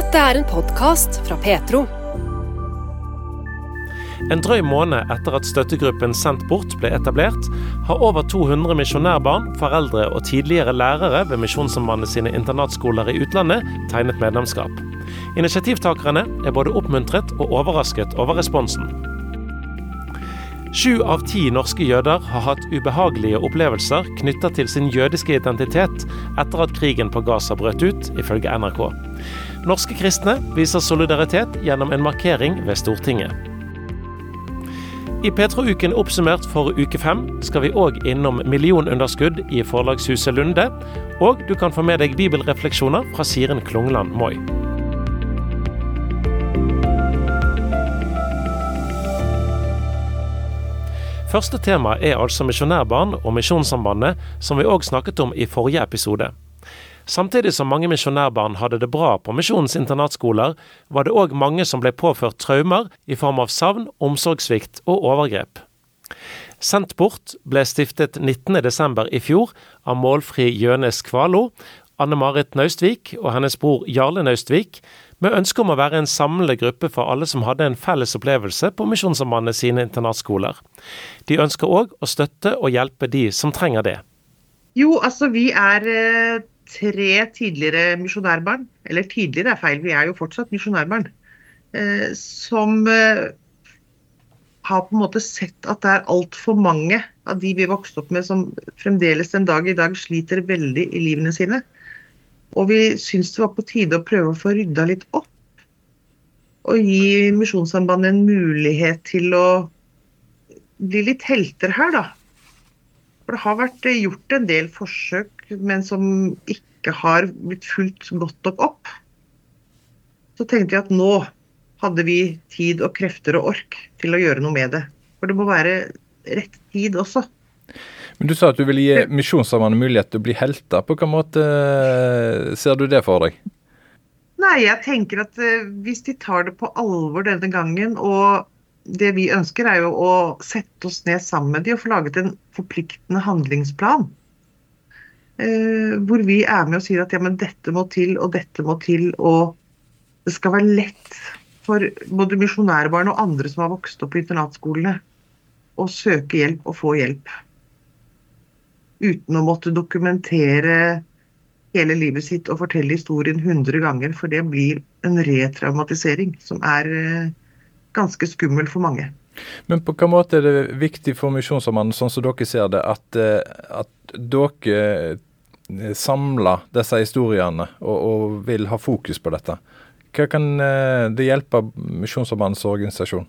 Dette er en podkast fra Petro. En drøy måned etter at støttegruppen Sendt bort ble etablert, har over 200 misjonærbarn, foreldre og tidligere lærere ved Misjonssambandet sine internatskoler i utlandet tegnet medlemskap. Initiativtakerne er både oppmuntret og overrasket over responsen. Sju av ti norske jøder har hatt ubehagelige opplevelser knytta til sin jødiske identitet etter at krigen på Gaza brøt ut, ifølge NRK. Norske kristne viser solidaritet gjennom en markering ved Stortinget. I Petro-uken oppsummert for uke fem skal vi òg innom millionunderskudd i forlagshuset Lunde, og du kan få med deg bibelrefleksjoner fra Siren Klungland Moi. Første tema er altså misjonærbarn og Misjonssambandet, som vi òg snakket om i forrige episode. Samtidig som mange misjonærbarn hadde det bra på misjonens internatskoler, var det òg mange som ble påført traumer i form av savn, omsorgssvikt og overgrep. Sendt bort ble stiftet 19.12. i fjor av målfri Jønes Kvalo, Anne Marit Naustvik og hennes bror Jarle Naustvik, med ønske om å være en samlende gruppe for alle som hadde en felles opplevelse på Misjonssambandet sine internatskoler. De ønsker òg å støtte og hjelpe de som trenger det. Jo, altså vi er eh, tre tidligere misjonærbarn, eller tidligere er feil, vi er jo fortsatt misjonærbarn, eh, som eh, har på en måte sett at det er altfor mange av de vi vokste opp med som fremdeles den dag i dag sliter veldig i livene sine. Og vi syns det var på tide å prøve å få rydda litt opp. Og gi Misjonssambandet en mulighet til å bli litt helter her, da. For det har vært gjort en del forsøk, men som ikke har blitt fulgt godt nok opp. Så tenkte vi at nå hadde vi tid og krefter og ork til å gjøre noe med det. For det må være rett tid også. Men Du sa at du ville gi Misjonssambandet mulighet til å bli helter. På hvilken måte eh, ser du det for deg? Nei, jeg tenker at uh, hvis de tar det på alvor denne gangen, og det vi ønsker er jo å sette oss ned sammen med de og få laget en forpliktende handlingsplan. Uh, hvor vi er med og sier at ja, men dette må til, og dette må til, og det skal være lett for både misjonærbarn og andre som har vokst opp på internatskolene, å søke hjelp og få hjelp uten å måtte dokumentere hele livet sitt og fortelle historien 100 ganger, for det blir en retraumatisering som er eh, ganske skummel for mange. Men på hvilken måte er det viktig for Misjonssambandet, sånn som dere ser det, at, eh, at dere eh, samler disse historiene og, og, vil ha fokus på dette? Hva kan det hjelpe Misjonssambandets organisasjon?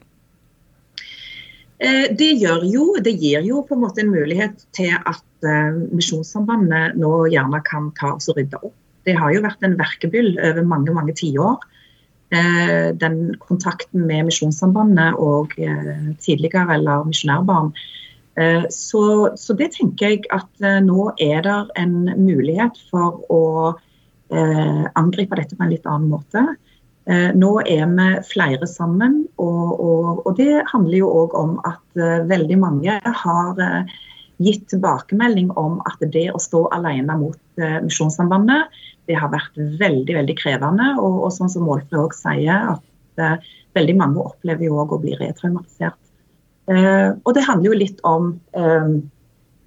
Det, det, jo, det gir jo på en måte en mulighet til at Misjonssambandet nå gjerne kan ta oss og rydde opp. Det har jo vært en verkebyll over mange mange tiår. Den kontakten med Misjonssambandet og tidligere eller misjonærbarn. Uh, så, så, det tenker jeg at nå er det en mulighet for å angripe dette på en litt annen måte. Eh, nå er vi flere sammen, og, og, og det handler jo òg om at veldig mange har gitt tilbakemelding om at det å stå alene mot Misjonssambandet, det har vært veldig veldig krevende. Og, og sånn som Målfrid òg sier, at veldig mange opplever jo òg å bli retraumatisert. Og det handler jo litt om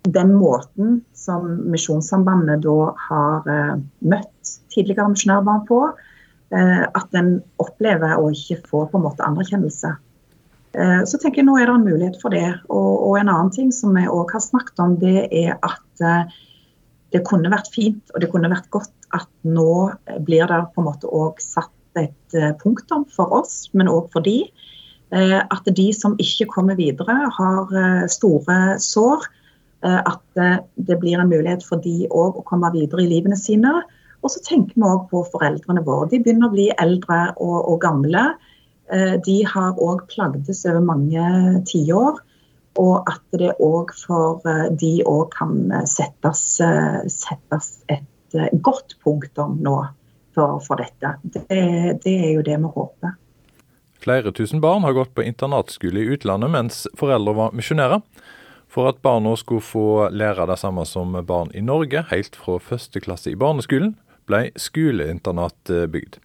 den måten som Misjonssambandet da har møtt tidligere misjonærbarn på. Eh, at en opplever å ikke få på en måte anerkjennelse. Eh, så tenker jeg nå er det en mulighet for det. Og, og en annen ting som vi òg har snakket om, det er at eh, det kunne vært fint og det kunne vært godt at nå blir det på en måte òg satt et punktum for oss, men òg for de. At de som ikke kommer videre, har store sår. At det blir en mulighet for de òg å komme videre i livene sine. Og så tenker vi òg på foreldrene våre. De begynner å bli eldre og, og gamle. Eh, de har òg plagdes over mange tiår. Og at det òg for eh, de òg kan settes, eh, settes, et godt punktum nå for, for dette. Det, det er jo det vi håper. Flere tusen barn har gått på internatskole i utlandet mens foreldre var misjonærer. For at barna skulle få lære det samme som barn i Norge, helt fra første klasse i barneskolen, ble skoleinternat bygd.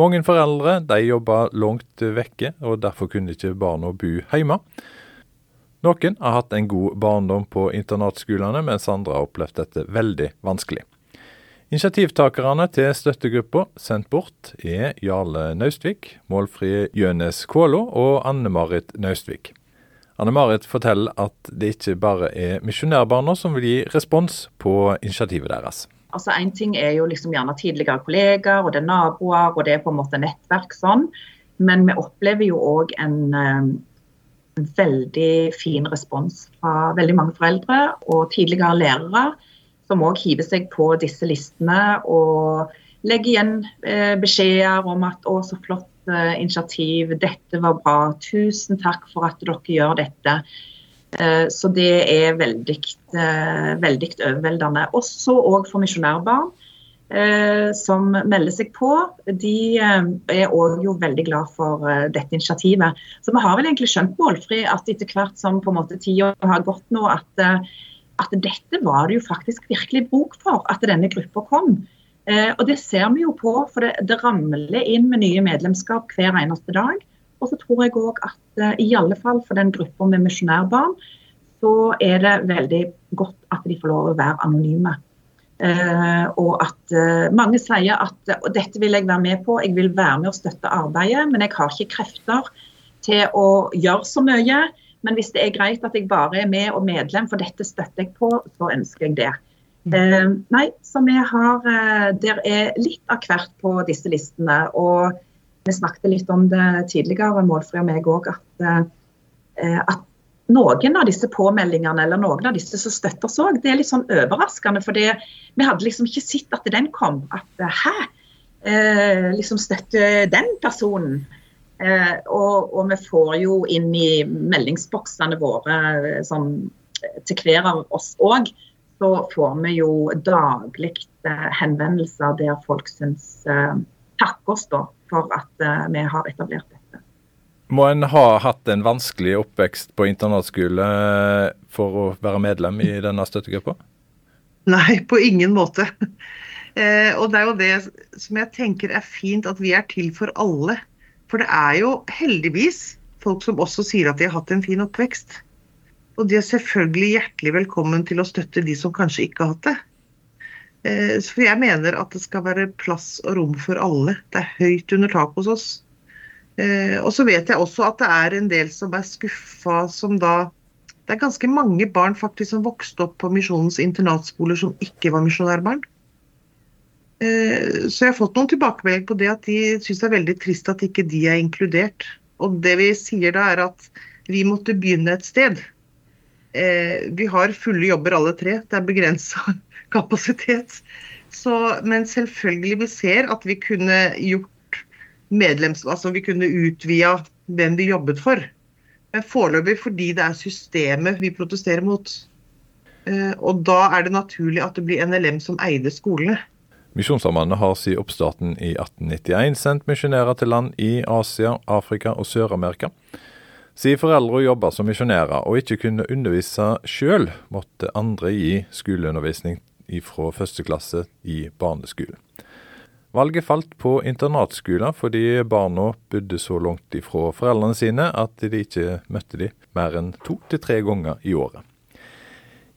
Mange foreldre de jobba langt vekke, og derfor kunne ikke barna bo hjemme. Noen har hatt en god barndom på internatskolene, mens andre har opplevd dette veldig vanskelig. Initiativtakerne til støttegruppa Sendt bort er Jarle Naustvik, Målfrie Jønes Kålo og Anne-Marit Naustvik. Anne-Marit forteller at det ikke bare er misjonærbarna som vil gi respons på initiativet deres. Altså Én ting er jo liksom gjerne tidligere kollegaer, og det er naboer, og det er på en måte nettverk sånn. Men vi opplever jo òg en um, veldig fin respons fra veldig mange foreldre og tidligere lærere, som òg hiver seg på disse listene og legger igjen eh, beskjeder om at å, så flott eh, initiativ, dette var bra, tusen takk for at dere gjør dette. Eh, så det er veldig, eh, veldig overveldende. Også òg for misjonærbarn som melder seg på. De er òg veldig glad for dette initiativet. Så vi har vel egentlig skjønt målfri at etter hvert som på en måte tida har gått nå, at, at dette var det jo faktisk virkelig bruk for, at denne gruppa kom. Og det ser vi jo på, for det, det ramler inn med nye medlemskap hver eneste dag. Og så tror jeg òg at eh, i alle fall for den gruppa med misjonærbarn, så er det veldig godt at de får lov å være anonyme. Eh, og at uh, mange sier at og dette vil jeg være med på, jeg vil være med og støtte arbeidet, men jeg har ikke krefter til å gjøre så mye. Men hvis det er greit at jeg bare er med og medlem, for dette støtter jeg på, så ønsker jeg det. Eh, nei, så vi har Der er litt av hvert på disse listene. Og vi snakket litt om det tidligere, Målfri og meg òg, at, eh, at, noen av disse påmeldingene eller noen av disse som støtter oss òg, det er litt sånn overraskende. For vi hadde liksom ikke sett at den kom. At hæ, eh, liksom støtte den personen. Eh, og, og, vi får jo inn i meldingsboksene våre sånn, til hver av oss òg, så får vi jo daglig eh, henvendelser der folk syns eh, takker oss da for at vi har etablert dette. Må en ha hatt en vanskelig oppvekst på internatskole for å være medlem i denne støttegruppa? Nei, på ingen måte. Eh, og det er jo det som jeg tenker er fint, at vi er til for alle. For det er jo heldigvis folk som også sier at de har hatt en fin oppvekst. Og de er selvfølgelig hjertelig velkommen til å støtte de som kanskje ikke har hatt det. Eh, for jeg mener at det skal være plass og rom for alle. Det er høyt under taket hos oss. Eh, og så vet jeg også at det er en del som er skuffa som da Det er ganske mange barn faktisk som vokste opp på Misjonens internatskoler som ikke var misjonærbarn. Eh, så jeg har fått noen tilbakemeldinger på det at de syns det er veldig trist at ikke de er inkludert. Og det vi sier da er at vi måtte begynne et sted. Vi har fulle jobber alle tre. Det er begrensa kapasitet. Så, men selvfølgelig, vi ser at vi kunne gjort medlems... Altså vi kunne utvida hvem vi jobbet for. Men foreløpig fordi det er systemet vi protesterer mot. Eh, og da er det naturlig at det blir NLM som eide skolene. Misjonssambandet har siden oppstarten i 1891 sendt misjonærer til land i Asia, Afrika og Sør-Amerika. Siden foreldre jobba som misjonærer og ikke kunne undervise sjøl, måtte andre gi skoleundervisning fra første klasse i barneskolen. Valget falt på internatskoler fordi barna bodde så langt ifra foreldrene sine at de ikke møtte dem mer enn to til tre ganger i året.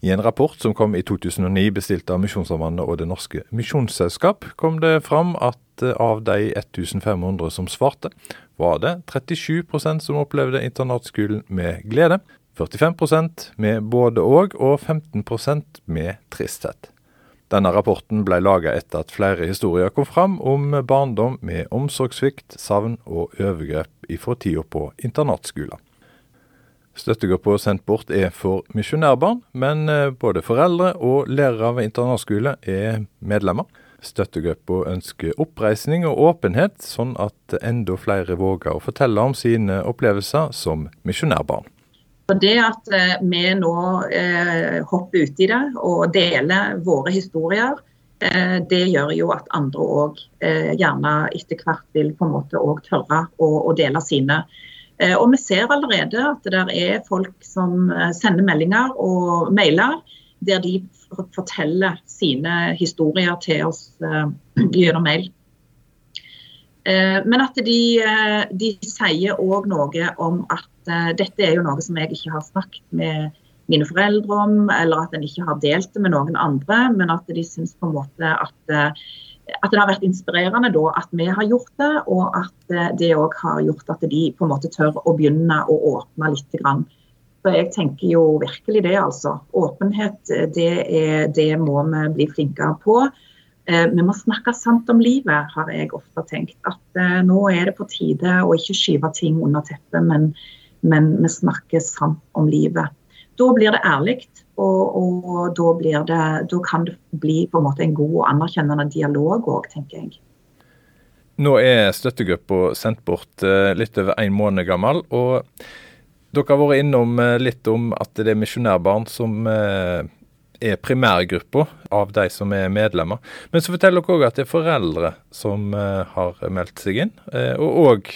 I en rapport som kom i 2009 bestilt av Misjonssambandet og Det Norske Misjonsselskap, kom det fram at av de 1500 som svarte, var det 37% som opplevde internatskolen med glede, 45% med både og og 15% med tristhet. Denne rapporten ble laga etter at flere historier kom fram om barndom med omsorgssvikt, savn og overgrep ifra tida på internatskoler. Støttegruppa Sendt bort er for misjonærbarn, men eh, både foreldre og lærere ved internatskole er medlemmer. Støttegruppa ønsker oppreisning og åpenhet, sånn at enda flere våger å fortelle om sine opplevelser som misjonærbarn. Det at eh, vi nå eh, hopper uti det og deler våre historier, det gjør jo at andre òg gjerne etter hvert vil på en måte òg tørre å, dele sine. Eh, og Vi ser allerede at det er folk som eh, sender meldinger og mailer der de forteller sine historier til oss gjennom mail. Eh, men at de, eh, de sier òg noe om at eh, dette er jo noe som jeg ikke har snakket med mine foreldre om, eller at en ikke har delt det med noen andre, men at de syns på en måte at, at det har vært inspirerende da at vi har gjort det, og at det òg har gjort at de på en måte tør å begynne å åpne litt. Grann. Så jeg tenker jo virkelig det, altså. Åpenhet, det, er, det må vi bli flinkere på. Eh, vi må snakke sant om livet, har jeg ofte tenkt. At eh, nå er det på tide å ikke skyve ting under teppet, men, men vi snakker sant om livet. Da blir det ærlig, og, og da, det, da, kan det bli på en måte en god og anerkjennende dialog òg, tenker jeg. Nå er støttegruppa sendt bort eh, litt over en måned gammel. og dere har vært innom litt om at det er misjonærbarn som er primærgruppa av de som er medlemmer. Men så forteller dere òg at det er foreldre som har meldt seg inn. Og òg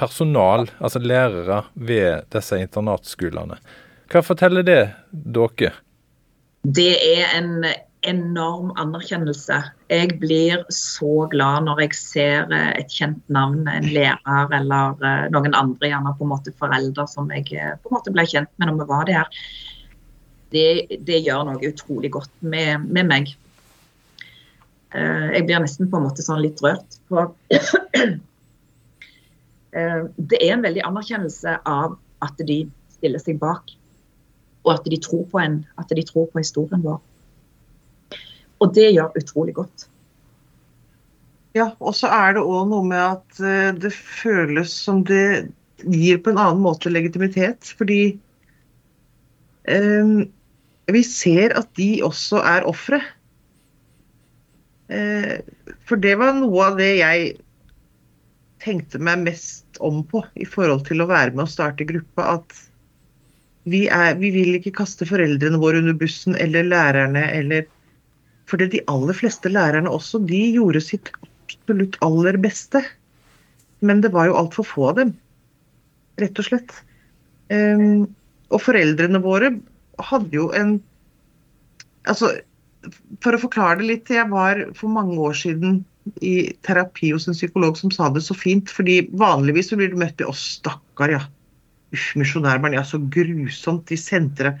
personal, altså lærere ved disse internatskolene. Hva forteller det dere? Det er en enorm anerkjennelse. Jeg blir så glad når jeg ser eh, et kjent navn, en lærer eller noen andre, gjerne på en måte foreldre som jeg på en måte ble kjent med når vi var der det, det gjør noe utrolig godt med, med meg. Jeg blir nesten på en måte sånn litt rørt. Uh, det er en veldig anerkjennelse av at de stiller seg bak, og at de tror på en, at de tror på historien vår. Og det gjør utrolig godt. Ja, og så er det òg noe med at uh, det føles som det gir på en annen måte legitimitet. Fordi um, vi ser at de også er ofre. Uh, for det var noe av det jeg tenkte meg mest om på i forhold til å være med og starte gruppa. At vi, er, vi vil ikke kaste foreldrene våre under bussen eller lærerne eller For de aller fleste lærerne også, de gjorde sitt absolutt aller beste. Men det var jo altfor få av dem, rett og slett. Um, og foreldrene våre hadde jo en Altså, for å forklare det litt. Jeg var for mange år siden i terapi hos en psykolog som sa det så fint. fordi vanligvis så blir du møtt i 'Å, stakkar, ja'. Uff, misjonærbarn, ja, så grusomt. De sendte det.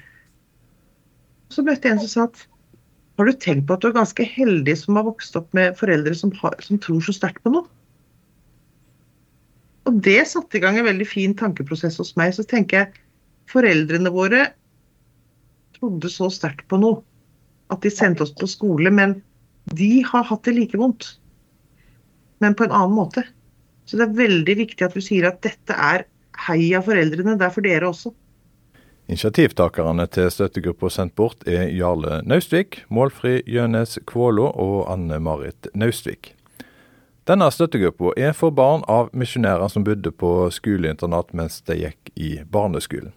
Så møtte jeg en som sa at har du tenkt på at du er ganske heldig som har vokst opp med foreldre som, har, som tror så sterkt på noe? Og det satte i gang en veldig fin tankeprosess hos meg. Så tenker jeg foreldrene våre trodde så sterkt på noe at de sendte oss på skole, men de har hatt det like vondt. Men på en annen måte. Så det er veldig viktig at du sier at dette er heia foreldrene, det er for dere også. Initiativtakerne til støttegruppa sendt bort er Jarle Naustvik, Målfri Jønes Kvålo og Anne Marit Naustvik. Denne støttegruppa er for barn av misjonærer som bodde på skoleinternat mens de gikk i barneskolen.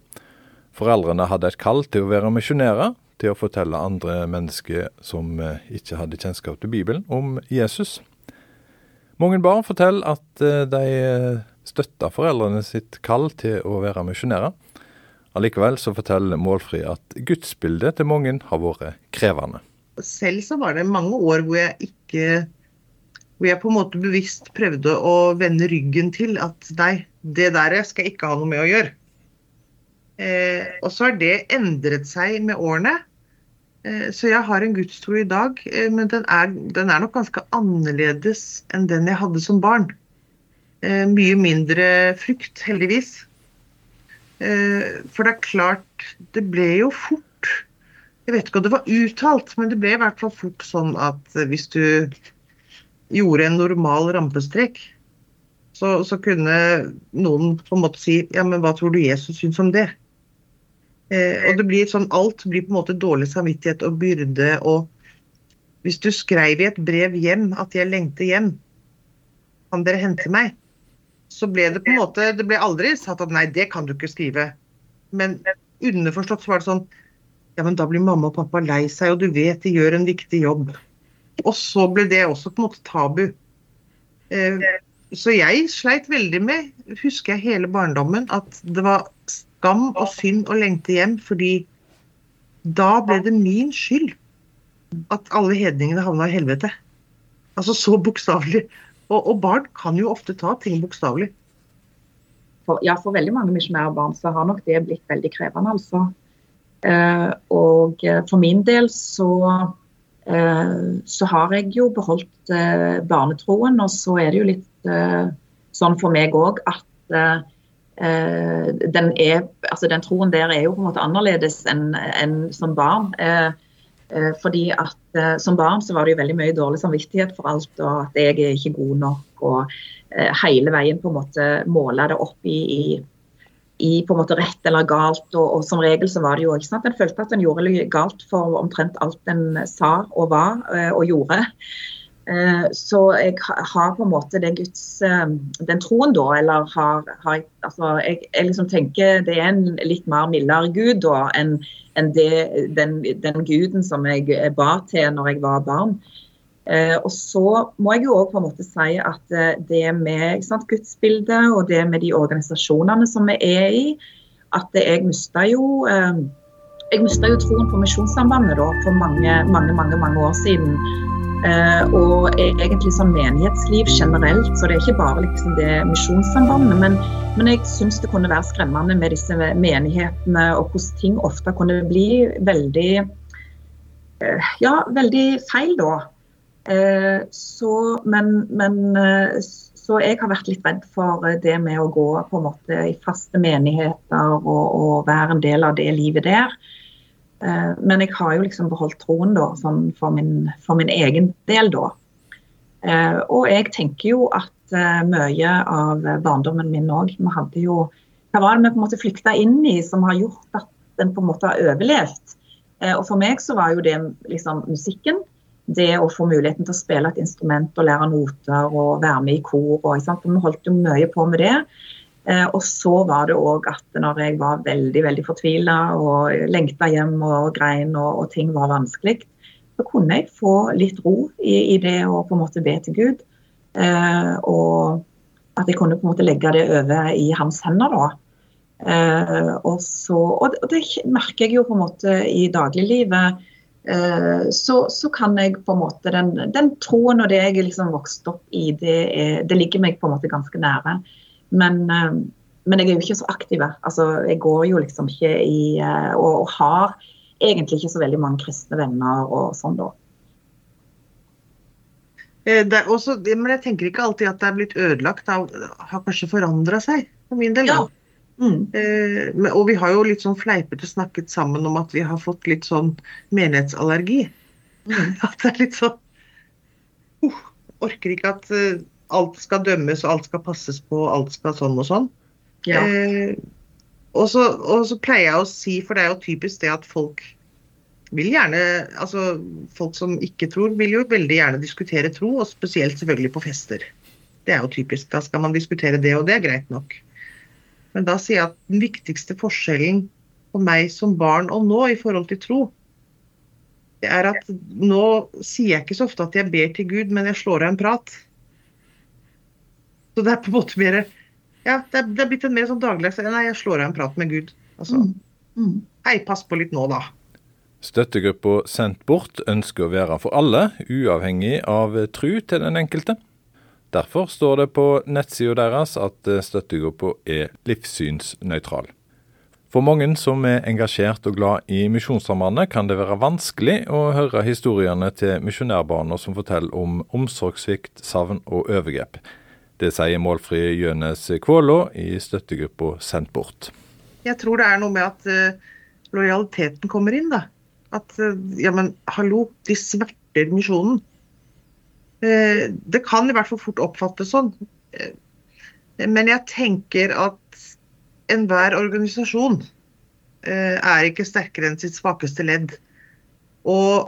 Foreldrene hadde et kall til å være misjonærer, til å fortelle andre mennesker som eh, ikke hadde kjennskap til Bibelen, om Jesus. Mange barn forteller at eh, de støtter foreldrene sitt kall til å være misjonærer. Allikevel så forteller Målfri at gudsbildet til mange har vært krevende. Selv så var det mange år hvor jeg ikke hvor jeg på en måte bevisst prøvde å vende ryggen til at nei, det der skal jeg ikke ha noe med å gjøre. Eh, og så har det endret seg med årene. Eh, så jeg har en gudstro i dag, eh, men den er, den er, nok ganske annerledes enn den jeg hadde som barn. Eh, mye mindre frykt, heldigvis. For det er klart, det ble jo fort Jeg vet ikke om det var uttalt, men det ble i hvert fall fort sånn at hvis du gjorde en normal rampestrek, så, så kunne noen på en måte si ja, men hva tror du Jesus syns om det? Eh, og det blir sånn, Alt blir på en måte dårlig samvittighet og byrde. og Hvis du skrev i et brev hjem at jeg lengter hjem, kan dere hente meg? Så ble det på en måte, det ble aldri sagt at nei, det kan du ikke skrive. Men underforstått så var det sånn ja, men da blir mamma og pappa lei seg, og du vet de gjør en viktig jobb. Og så ble det også på en måte tabu. Eh, så jeg sleit veldig med, husker jeg hele barndommen, at det var skam og synd å lengte hjem, fordi da ble det min skyld at alle hedningene havna i helvete. Altså så bokstavelig. Og, og barn kan jo ofte ta ting bokstavelig. Ja, for veldig mange misjonærbarn så har nok det blitt veldig krevende, altså. Eh, og eh, for min del så, eh, så har jeg jo beholdt eh, barnetroen, og så er det jo litt eh, sånn for meg òg at den, er, altså den troen der er jo på en måte annerledes enn en som barn. Fordi at Som barn så var det jo veldig mye dårlig samvittighet for alt, og at jeg er ikke god nok. og Hele veien på en måte måle det opp i, i i på en måte rett eller galt. Og, og som regel så var det jo ikke sant, En følte at en gjorde galt for omtrent alt en sa og var eh, og gjorde. Eh, så jeg har på en måte den, Guds, eh, den troen da, eller har, har altså jeg, jeg, liksom tenker det er en litt mer mildere gud da enn en den, den, guden som jeg ba til når jeg var barn. Eh, og så må jeg jo òg på en måte si at eh, det med sant, gudsbildet og det med de organisasjonene som vi er i, at jeg mista jo eh, jeg mista jo troen på Misjonssambandet da, for mange, mange, mange, mange år siden. Uh, og egentlig sånn menighetsliv generelt, så det er ikke bare liksom det Misjonssambandet. Men, men jeg syns det kunne være skremmende med disse menighetene, og hvordan ting ofte kunne bli veldig uh, Ja, veldig feil da. Eh, så, men, men, eh, så jeg har vært litt redd for det med å gå på en måte i faste menigheter og, og være en del av det livet der. Eh, men jeg har jo liksom beholdt troen da, sånn for, min, for min egen del, da. Og jeg tenker jo at mye av barndommen min òg Vi hadde jo Hva var det vi på en måte flykta inn i som har gjort at den på en måte har overlevd? Og for meg så var jo det liksom musikken det å få muligheten til å spille et instrument og lære noter og være med i kor. Og, Vi holdt jo mye på med det. Eh, og så var det òg at når jeg var veldig veldig fortvila og lengta hjem og grein og, og, ting var vanskelig, så kunne jeg få litt ro i, i, det å på en måte be til Gud. Eh, og at jeg kunne på en måte legge det over i hans hender. da. Eh, og, så, og, det merker jeg jo på en måte i dagliglivet Eh, så, så, kan jeg på en måte Den, den troen og det jeg liksom vokste opp i, det, er, det, ligger meg på en måte ganske nære. Men, eh, men, jeg er jo ikke så aktiv. Altså, jeg går jo liksom ikke i eh, og, og, har egentlig ikke så veldig mange kristne venner og sånn, da. Også, men jeg tenker ikke alltid at det er blitt ødelagt. Det har kanskje forandra seg, for min del. Ja. Mm. Eh, og vi har jo litt sånn fleipete snakket sammen om at vi har fått litt sånn menighetsallergi. Mm. At det er litt sånn uh, Orker ikke at uh, alt skal dømmes og alt skal passes på, alt skal sånn og sånn. Ja. Eh, og, så, og, så, pleier jeg å si, for det er jo typisk det at folk vil gjerne Altså folk som ikke tror, vil jo veldig gjerne diskutere tro, og spesielt selvfølgelig på fester. Det er jo typisk. Da skal man diskutere det, og det er greit nok. Men da sier jeg at den viktigste forskjellen på meg som barn og nå i forhold til tro, det er at nå sier jeg ikke så ofte at jeg ber til Gud, men jeg slår av en prat. Så det er på en måte mer Ja, det er, det er blitt en mer sånn dagligdags Nei, jeg slår av en prat med Gud. Altså, mm. Mm. Hei, pass på litt nå, da. Støttegruppa Sendt bort ønsker å være for alle, uavhengig av tru til den enkelte. Derfor står det på nettsida deres at støttegruppa er livssynsnøytral. For mange som er engasjert og glad i Misjonssambandet, kan det være vanskelig å høre historiene til misjonærbarna som forteller om omsorgssvikt, savn og overgrep. Det sier målfri Jønes Kvålå i støttegruppa Sendt bort. Jeg tror det er noe med at uh, lojaliteten kommer inn. da. At uh, ja, men hallo, de sverter misjonen. Uh, det kan i hvert fall fort oppfattes sånn. Men jeg tenker at enhver organisasjon er ikke sterkere enn sitt svakeste ledd. Og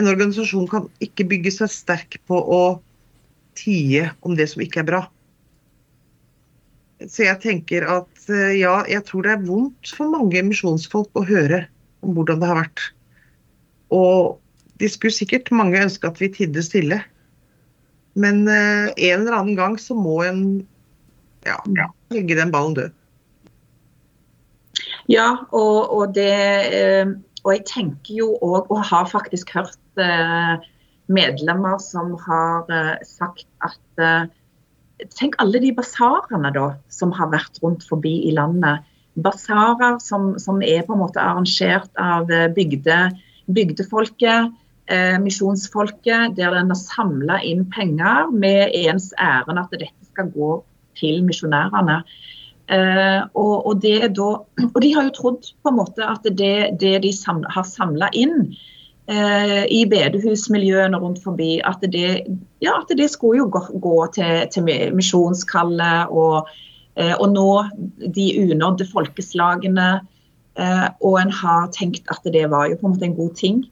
en organisasjon kan ikke bygge seg sterk på å tie om det som ikke er bra. Så jeg tenker at ja, jeg tror det er vondt for mange misjonsfolk å høre om hvordan det har vært. Og de skulle sikkert mange ønske at vi tidde stille. Men eh, en eller annen gang så må en ja, legge den ballen død. Ja, og, og, det eh, Og jeg tenker jo òg, og har faktisk hørt eh, medlemmer som har sagt at Tenk alle de basarene da, som har vært rundt forbi i landet. Basarer som, som, er på en måte arrangert av bygde, bygdefolket, eh, misjonsfolket, der en har samla inn penger med ens ærend at dette skal gå til misjonærene. Eh, og, og, og, de har jo trodd på en måte at det, det de sam, har samla inn i bedehusmiljøene rundt forbi, at det, ja, at det skulle jo gå, gå til, til misjonskallet og, uh, og, nå de unådde folkeslagene. og en har tenkt at det var jo på en måte en god ting.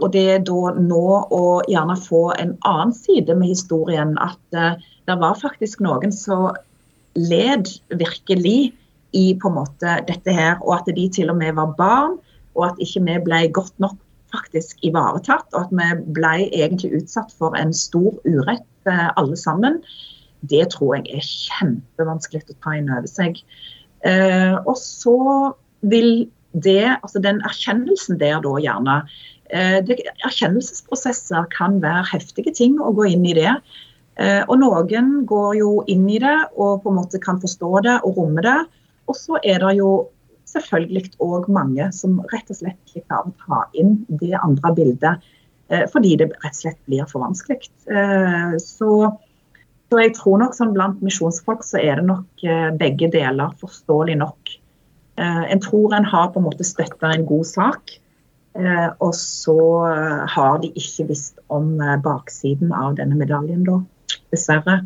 og det er da nå å gjerne få en annen side med historien, at det var faktisk noen som led virkelig i på en måte dette her, og at de til og med var barn, og at ikke vi ble godt nok faktisk ivaretatt, og at vi ble egentlig utsatt for en stor urett eh, alle sammen, det tror jeg er kjempevanskelig å ta inn over seg. Eh, og så vil det, altså den erkjennelsen der da gjerne eh, Erkjennelsesprosesser kan være heftige ting å gå inn i det. Og noen går jo inn i det og på en måte kan forstå det og romme det. Og så er det jo selvfølgelig òg mange som rett og slett ikke klarer å ta inn det andre bildet. Eh, fordi det rett og slett blir for vanskelig. Eh, så, så jeg tror nok sånn blant misjonsfolk så er det nok begge deler, forståelig nok. En tror en har på en måte støtta en god sak. Og så har de ikke visst om baksiden av denne medaljen, da dessverre.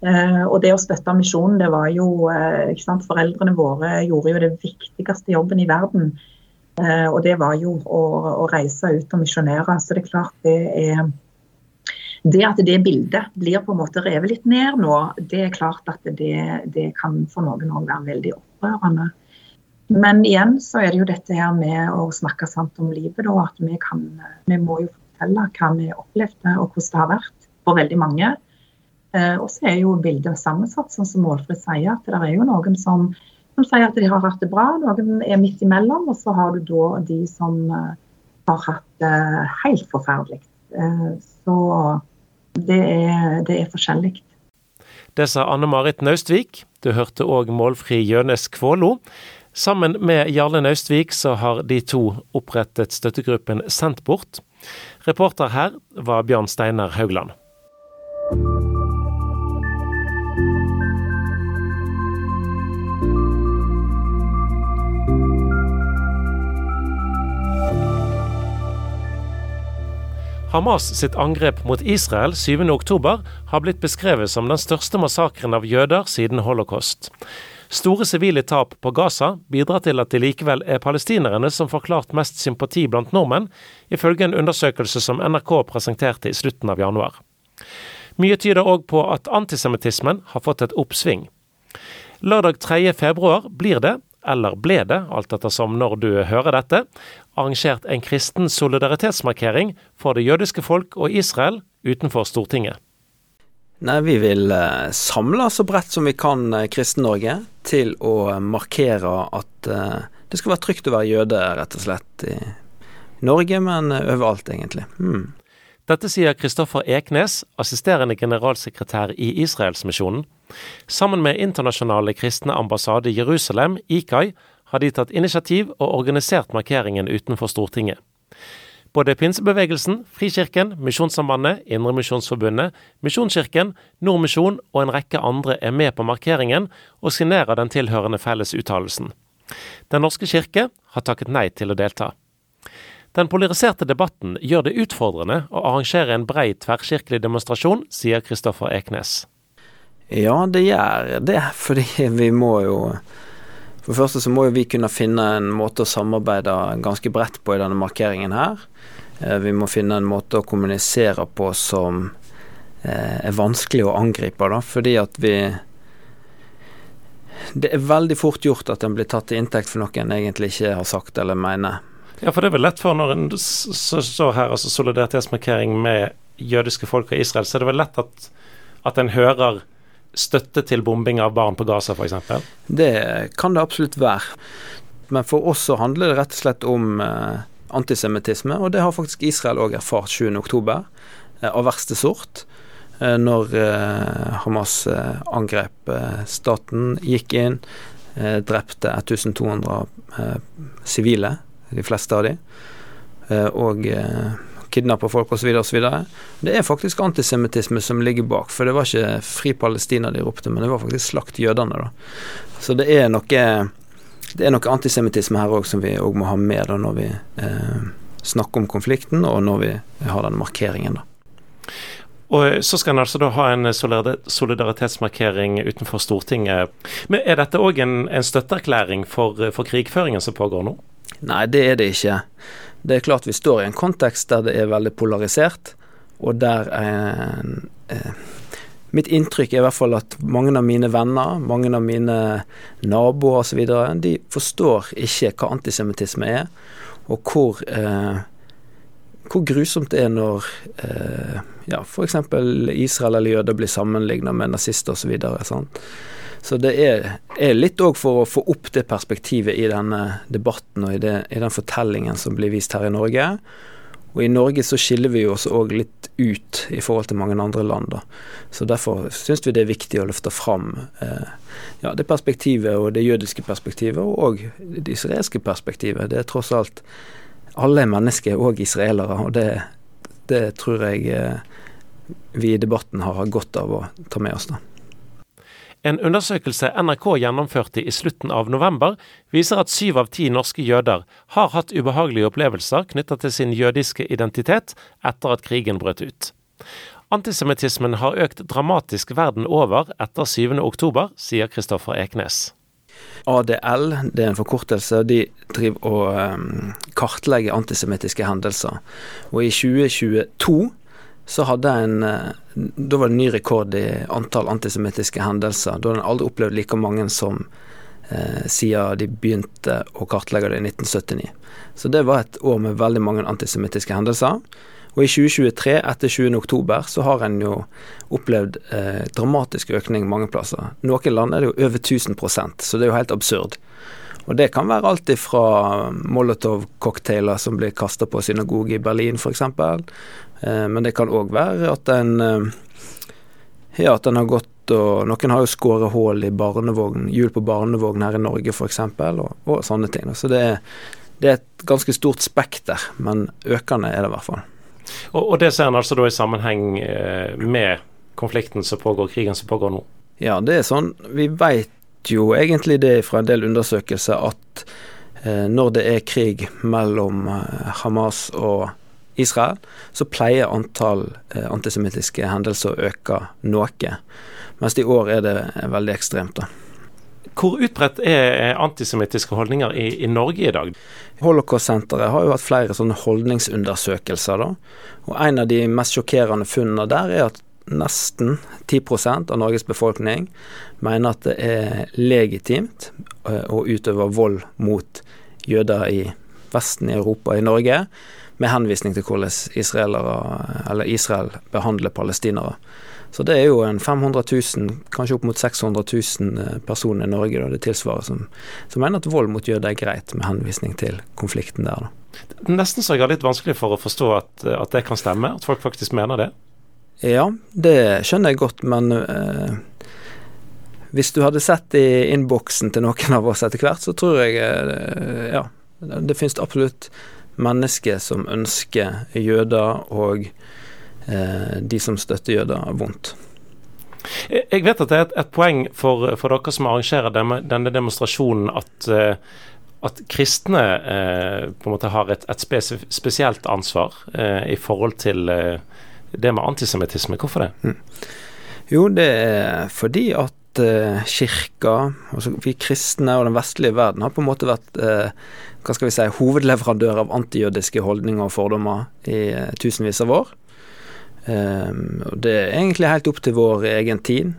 Eh, og det å støtte misjonen, det var jo eh, ikke sant, Foreldrene våre gjorde jo det viktigste jobben i verden. Eh, og det var jo å, å reise ut og misjonere. Så det er klart det er det at det bildet blir på en måte revet litt ned nå, det er klart at det, det kan for noen òg være veldig opprørende. Men igjen så er det jo dette her med å snakke sant om livet, da. At vi kan Vi må jo fortelle hva vi opplevde og hvordan det har vært for veldig mange. Eh, og så er jo bildet sammensatt, sånn som Målfrid sier. at Det er jo noen som, som, sier at de har hatt det bra, noen er midt imellom. Og så har du da de som uh, har hatt det helt forferdelig. Uh, så det er, det er forskjellig. Det sa Anne Marit Naustvik. Du hørte òg Målfri Gjønes Kvålo. Sammen med Jarle Naustvik så har de to opprettet støttegruppen Sendt bort. Reporter her var Bjørn Steinar Haugland. Hamas sitt angrep mot Israel 7.10 har blitt beskrevet som den største massakren av jøder siden holocaust. Store sivile tap på Gaza bidrar til at det likevel er palestinerne som får klart mest sympati blant nordmenn, ifølge en undersøkelse som NRK presenterte i slutten av januar. Mye tyder òg på at antisemittismen har fått et oppsving. Lørdag 3. februar blir det, eller ble det, alt ettersom når du hører dette, arrangert en kristen solidaritetsmarkering for det jødiske folk og Israel utenfor Stortinget. Nei, Vi vil eh, samle så bredt som vi kan eh, Kristen-Norge til å markere at eh, det skal være trygt å være jøde, rett og slett, i Norge, men overalt, egentlig. Hmm. Dette sier Kristoffer Eknes, assisterende generalsekretær i Israelsmisjonen. Sammen med Internasjonale kristne ambassade Jerusalem, IKAI, har de tatt initiativ og organisert markeringen utenfor Stortinget. Både pinsebevegelsen, Frikirken, Misjonssambandet, Indremisjonsforbundet, Misjonskirken, Nordmisjon og en rekke andre er med på markeringen og signerer den tilhørende fellesuttalelsen. Den norske kirke har takket nei til å delta. Den polariserte debatten gjør det utfordrende å arrangere en brei tverrkirkelig demonstrasjon, sier Kristoffer Eknes. Ja, det gjør det, fordi vi må jo for det første så må jo vi kunne finne en måte å samarbeide ganske bredt på i denne markeringen her. Eh, vi må finne en måte å kommunisere på som eh, er vanskelig å angripe, da, fordi at vi Det er veldig fort gjort at en blir tatt til inntekt for noe en egentlig ikke har sagt eller mener. Ja, for det er vel lett for når en står her, altså solidaritetsmarkering med jødiske folk og Israel, så er det vel lett at, at en hører støtte til bombing av barn på Gaza, f.eks.? Det kan det absolutt være. Men for oss så handler det rett og slett om eh, antisemittisme, og det har faktisk Israel òg erfart 7.10, av verste sort. Når Hamas angrep staten, gikk inn, drepte 1200 sivile, de fleste av de, og kidnapper folk osv. osv. Det er faktisk antisemittisme som ligger bak, for det var ikke Fri Palestina de ropte, men det var faktisk Slakt jødene, da. Så det er noe det er noe antisemittisme her òg som vi òg må ha med da når vi eh, snakker om konflikten, og når vi har den markeringen, da. Og Så skal en altså da ha en solidaritetsmarkering utenfor Stortinget. Men Er dette òg en, en støtteerklæring for, for krigføringen som pågår nå? Nei, det er det ikke. Det er klart vi står i en kontekst der det er veldig polarisert, og der en, eh, Mitt inntrykk er i hvert fall at mange av mine venner, mange av mine naboer osv., de forstår ikke hva antisemittisme er, og hvor, eh, hvor grusomt det er når eh, ja, f.eks. Israel eller jøder blir sammenlignet med nazister osv. Så det er, er litt òg for å få opp det perspektivet i denne debatten og i, det, i, den fortellingen som blir vist her i Norge. Og i Norge så skiller vi oss òg litt ut i forhold til mange andre land. Da. Så derfor syns vi det er viktig å løfte fram eh, ja, det perspektivet og det jødiske perspektivet, og det israelske perspektivet. Det er tross alt Alle mennesker er òg israelere, og det, det tror jeg eh, vi i debatten har godt av å ta med oss. da. En undersøkelse NRK gjennomførte i slutten av november, viser at syv av ti norske jøder har hatt ubehagelige opplevelser knytta til sin jødiske identitet etter at krigen brøt ut. Antisemittismen har økt dramatisk verden over etter 7. oktober, sier Kristoffer Eknes. ADL, det er en forkortelse, de driver og um, kartlegger antisemittiske hendelser. Og i 2022 så hadde en eh, Da var det ny rekord i antall antisemittiske hendelser. Da hadde en aldri opplevd like mange som eh, siden de begynte å kartlegge det i 1979. Så det var et år med veldig mange antisemittiske hendelser. Og i 2023, etter 20. oktober, så har en jo opplevd eh, dramatisk økning mange plasser. Noen land er det jo over 1000% så det er jo helt absurd. Og det kan være alt fra Molotov-cocktailer som blir kasta på synagoge i Berlin f.eks., men det kan òg være at en eh, ja, at en har gått og Noen har jo skåret hull i barnevogn, hjul på barnevogn her i Norge f.eks., og, og sånne ting. Så det er, det er, et ganske stort spekter, men økende er det i hvert fall. Og, og det ser en altså da i sammenheng eh, med konflikten som pågår, krigen som pågår nå? Ja, det er sånn. Vi veit jo egentlig det fra en del undersøkelser at eh, når det er krig mellom Hamas og Israel, så pleier antall eh, antisemittiske hendelser å øke noe. Mens i år er det veldig ekstremt. da. Hvor utbredt er antisemittiske holdninger i, i, Norge i dag? Holocaust-senteret har jo hatt flere sånne holdningsundersøkelser. da, og En av de mest sjokkerende funnene der er at nesten 10% av Norges befolkning mener at det er legitimt eh, å utøve vold mot jøder i Vesten, i Europa, i Norge med henvisning til hvordan Israel behandler palestinere. Så det er jo en 500 000, kanskje opp mot 600 000 eh, personer i Norge, da, det tilsvarer, som, som, mener at vold mot jøder er greit, med henvisning til konflikten der. Da. Nesten så jeg har litt vanskelig for å forstå at, at, det kan stemme, at folk faktisk mener det. Ja, det skjønner jeg godt, men eh, hvis du hadde sett i innboksen til noen av oss etter hvert, så tror jeg eh, ja, det finnes absolutt mennesker som ønsker jøder og eh, de som støtter jøder, vondt. Jeg vet at det er et, et poeng for, for, dere som arrangerer denne, denne demonstrasjonen, at, eh, at kristne eh, på en måte har et, et spesielt ansvar eh, i forhold til eh, det med antisemittisme. Hvorfor det? Mm. Jo, det er fordi at uh, kirka, altså vi kristne og den vestlige verden, har på en måte vært eh, hva skal vi si, hovedleverandør av antijødiske holdninger og fordommer i eh, tusenvis av år. Um, og det er egentlig helt opp til vår egen tid.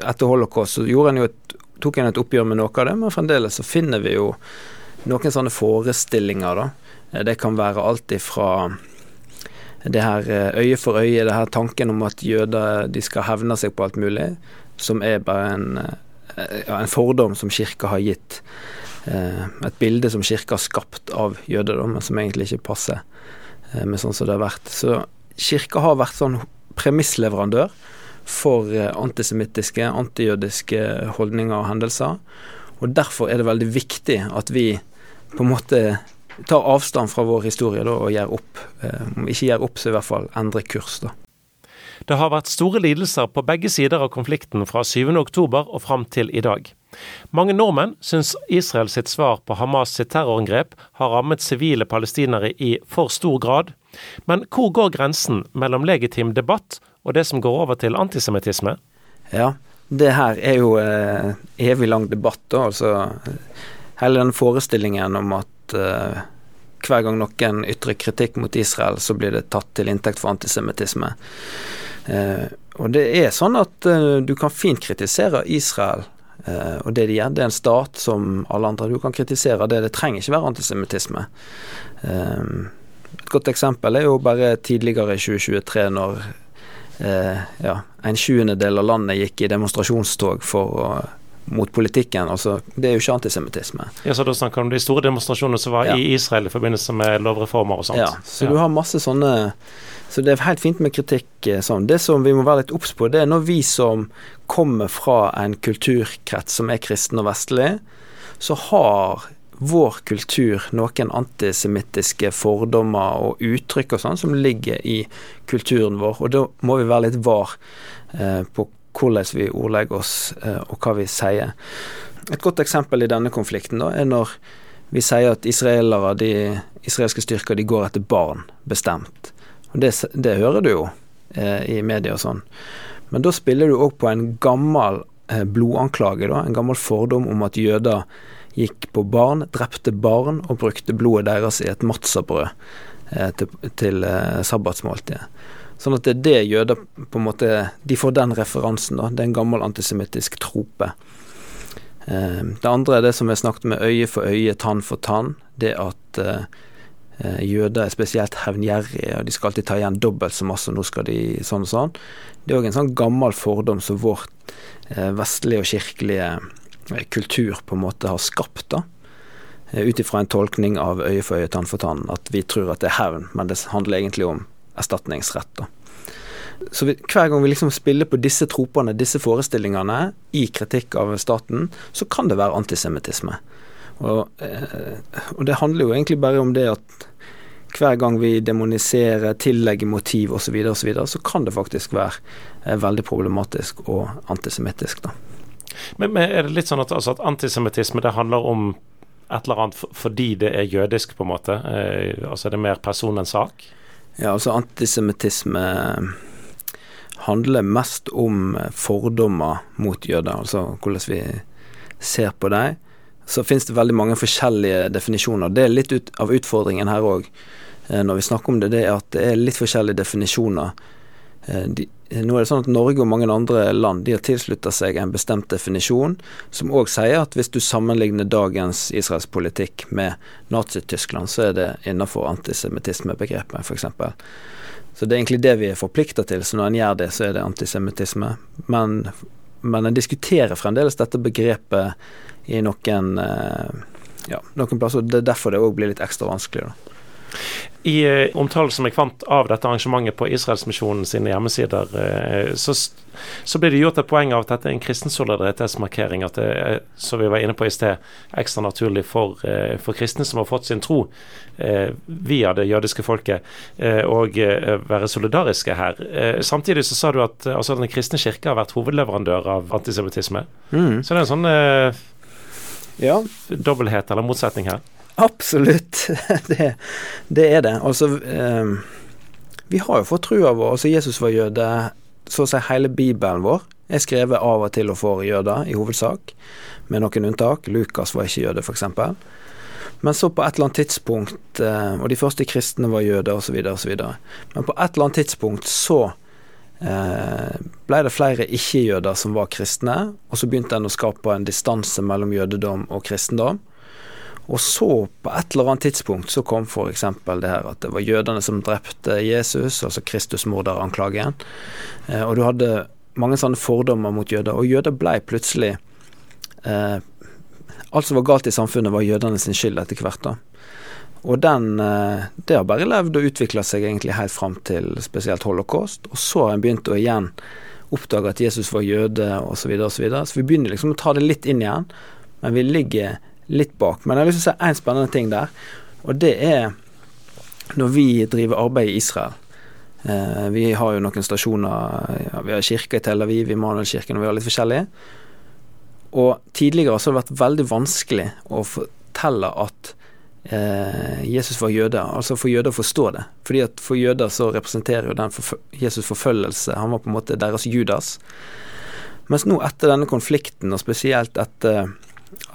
Etter holocaust så en et, tok en et oppgjør med noe av det, men fremdeles så finner vi jo noen sånne forestillinger, da. Det kan være alt ifra det her øye for øye, det her tanken om at jøder de skal hevne seg på alt mulig, som er bare en, eh, ja, en fordom som kirka har gitt et bilde som kirka har skapt av jødedommen, som egentlig ikke passer med sånn som det har vært. Så kirka har vært sånn premissleverandør for antisemittiske, antijødiske holdninger og hendelser. Og derfor er det veldig viktig at vi på en måte tar avstand fra vår historie da, og gjør opp. Om ikke gjør opp, så i hvert fall endre kurs. da. Det har vært store lidelser på begge sider av konflikten fra 7. oktober og fram til i dag. Mange nordmenn syns Israel sitt svar på Hamas sitt terrorangrep har rammet sivile palestinere i for stor grad. Men hvor går grensen mellom legitim debatt og det som går over til antisemittisme? Ja, det her er jo eh, evig lang debatt. da, altså Hele den forestillingen om at eh, hver gang noen ytrer kritikk mot Israel, så blir det tatt til inntekt for antisemittisme. Eh, og det er sånn at eh, du kan fint kritisere Israel eh, og det de gjør. Det er en stat som alle andre. Du kan kritisere det. Det trenger ikke være antisemittisme. Eh, et godt eksempel er jo bare tidligere i 2023, når eh, ja, en sjuendedel av landet gikk i demonstrasjonstog for å mot politikken. altså Det er jo ikke antisemittisme. Ja, så Da snakker du om de store demonstrasjonene som var ja. i Israel i forbindelse med lovreformer og sånt. Ja, så ja. du har masse sånne Så det er helt fint med kritikk eh, sånn. Det som vi må være litt obs på, det er når vi som kommer fra en kulturkrets som er kristen og vestlig, så har vår kultur noen antisemittiske fordommer og uttrykk og sånn som ligger i kulturen vår, og da må vi være litt var eh, på hvordan vi ordlegger oss eh, og hva vi sier. Et godt eksempel i denne konflikten da, er når vi sier at israelere, de israelske styrker de går etter barn, bestemt. Og Det, det hører du jo eh, i media og sånn. Men da spiller du òg på en gammel eh, blodanklage, da, en gammel fordom om at jøder gikk på barn, drepte barn og brukte blodet deres i et matzabrød eh, til, til eh, sabbatsmåltidet. Sånn at det er det jøder på en måte De får den referansen, da. Det er en gammel antisemittisk trope. Eh, det andre er det som vi snakket med øye for øye, tann for tann. Det at eh, eh, jøder er spesielt hevngjerrige, og de skal alltid ta igjen dobbelt så masse, og nå skal de sånn og sånn. Det er òg en sånn gammel fordom som vår vestlige og kirkelige kultur på en måte har skapt, da. Ut ifra en tolkning av øye for øye, tann for tann. At vi tror at det er hevn, men det handler egentlig om erstatningsrett. Da. Så vi, hver gang vi liksom spiller på disse tropene, disse forestillingene, i kritikk av staten, så kan det være antisemittisme. Og, eh, og, det handler jo egentlig bare om det at hver gang vi demoniserer, tillegger motiv osv., så, videre, og så, videre, så kan det faktisk være eh, veldig problematisk og antisemittisk. da. Men, men, er det litt sånn at, altså, at antisemittisme det handler om et eller annet fordi det er jødisk, på en måte? Eh, altså er det mer person enn sak? Ja, altså antisemittisme handler mest om fordommer mot jøder, altså hvordan vi ser på dem. Så finnes det veldig mange forskjellige definisjoner. Det er litt ut av utfordringen her òg, eh, når vi snakker om det, det er at det er litt forskjellige definisjoner. Eh, de, nå er det sånn at Norge og mange andre land de har tilslutta seg en bestemt definisjon, som òg sier at hvis du sammenligner dagens israelspolitikk med Nazi-Tyskland, så er det innafor antisemittismebegrepet, f.eks. Så det er egentlig det vi er forplikta til, så når en gjør det, så er det antisemittisme. Men, men en diskuterer fremdeles dette begrepet i noen, eh, ja, noen plasser. Det er derfor det òg blir litt ekstra vanskelig. da. I uh, omtalen som jeg fant av dette arrangementet på Israelsmisjonen sine hjemmesider, uh, så, så ble det gjort et poeng av at dette er en kristen solidaritetsmarkering. At det er, som vi var inne på i sted, ekstra naturlig for, uh, for kristne som har fått sin tro via det jødiske folket, å være solidariske her. samtidig så sa du at altså, Den kristne kirke har vært hovedleverandør av antisemittisme. Mm. Så det er en sånn ja. dobbelthet eller motsetning her. Absolutt. Det, det, er det. Altså, vi har jo fått trua vår. Altså, Jesus var jøde. Så å si hele Bibelen vår er skrevet av og til og for jøder, i hovedsak. Med noen unntak. Lukas var ikke jøde, f.eks. Men så på et eller annet tidspunkt, eh, og de første kristne var jøder osv., osv. Men på et eller annet tidspunkt så eh, ble det flere ikke-jøder som var kristne, og så begynte en å skape en distanse mellom jødedom og kristendom. Og så, på et eller annet tidspunkt, så kom f.eks. det her at det var jødene som drepte Jesus, altså Kristusmorderanklagen. Eh, og du hadde mange sånne fordommer mot jøder, og jøder blei plutselig eh, alt som var galt i samfunnet, var jødene sin skyld etter hvert. da. Og den, eh, det har bare levd og utvikla seg egentlig helt fram til spesielt holocaust. Og så har en begynt å igjen oppdage at Jesus var jøde osv. Så, og så, videre. så vi begynner liksom å ta det litt inn igjen, men vi ligger litt bak. Men jeg har lyst til å si én spennende ting der, og det er når vi driver arbeid i Israel. Eh, vi har jo noen stasjoner, ja, vi har kirke i Tel Aviv, Immanuelkirken, og vi har litt forskjellige. Og tidligere så har det vært veldig vanskelig å fortelle at eh, Jesus var jøde, altså for jøder å forstå det. Fordi at For jøder så representerer jo den Jesus forfølgelse, han var på en måte deres Judas. Mens nå etter denne konflikten, og spesielt etter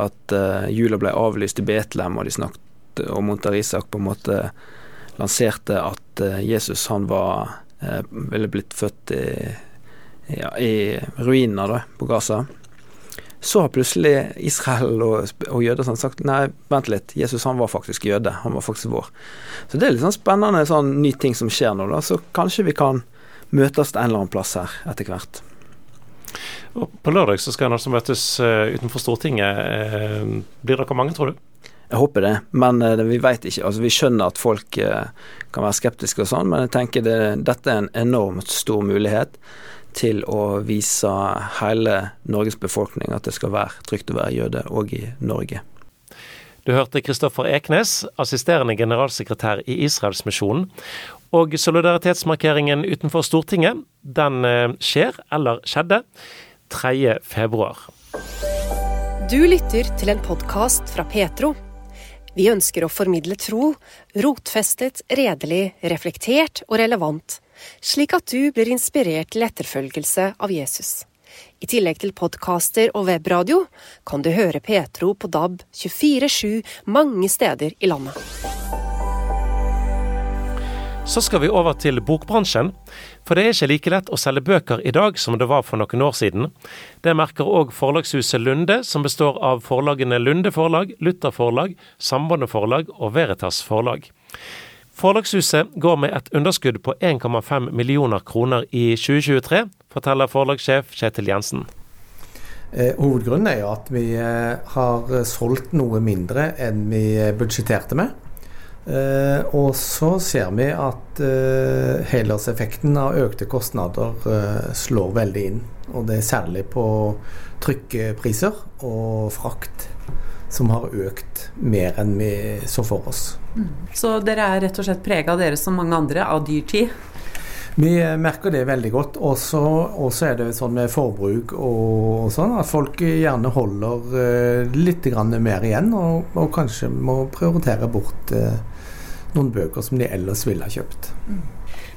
at uh, jula ble avlyst i Betlehem, og de snakket om Monter Isak på en måte lanserte at uh, Jesus han var uh, ville blitt født i, ja, i ruinene da, på Gaza så har plutselig Israel og, og jøder sånn sagt nei, vent litt, Jesus han var faktisk jøde, han var faktisk vår. Så det er litt sånn spennende sånn ny ting som skjer nå, da. Så kanskje vi kan møtes en eller annen plass her etter hvert. På lørdag så skal en altså møtes uh, utenfor Stortinget. Uh, blir dere mange, tror du? Jeg håper det, men uh, vi vet ikke. Altså, vi skjønner at folk kan være skeptiske og sånn, men jeg tenker det, dette er en enormt stor mulighet til å vise hele Norges befolkning at det skal være trygt å være jøde òg i Norge. Du hørte Kristoffer Eknes, assisterende generalsekretær i Israelsmisjonen. Og solidaritetsmarkeringen utenfor Stortinget, den eh, skjer, eller skjedde, 3. februar. Du lytter til en podkast fra Petro. Vi ønsker å formidle tro, rotfestet, redelig, reflektert og relevant slik at du blir inspirert til etterfølgelse av Jesus. I tillegg til podkaster og webradio kan du høre Petro på DAB 24-7 mange steder i landet. Så skal vi over til bokbransjen. For det er ikke like lett å selge bøker i dag som det var for noen år siden. Det merker òg forlagshuset Lunde, som består av forlagene Lunde Forlag, Luther Forlag, Sambandet Forlag og Veritas Forlag. Forlagshuset går med et underskudd på 1,5 millioner kroner i 2023, forteller forlagssjef Kjetil Jensen. Eh, hovedgrunnen er jo at vi eh, har solgt noe mindre enn vi budsjetterte med. Eh, og så ser vi at helårseffekten av økte kostnader slår veldig inn. Og det er særlig på trykkepriser og frakt som har økt mer enn vi så for oss. Mm. Så dere er rett og slett prega, dere som mange andre, av dyrtid? Vi merker det veldig godt. Og så er det sånn med forbruk og, sånn at folk gjerne holder uh, litt mer igjen, og, og, kanskje må prioritere bort uh, noen bøker som de ellers ville ha kjøpt. Mm.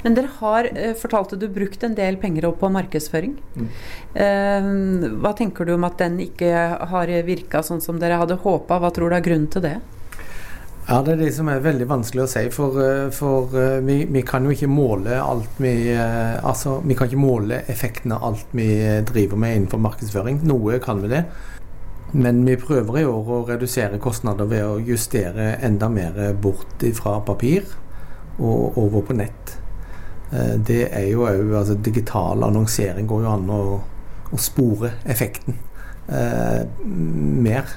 Men dere har, eh, fortalte du, brukt en del penger på markedsføring. Mm. Eh, hva tenker du om at den ikke har virka sånn som dere hadde håpa? Hva tror du er grunnen til det? Ja, Det er det som er veldig vanskelig å si. For, eh, for vi, vi, kan jo ikke måle alt vi Altså, vi kan ikke måle effekten av alt vi driver med innenfor markedsføring. Noe kan vi det. Men vi prøver i år å redusere kostnader ved å justere enda mer bort fra papir og over på nett. Eh, det er jo òg altså Digital annonsering går jo an å, å spore effekten eh, mer.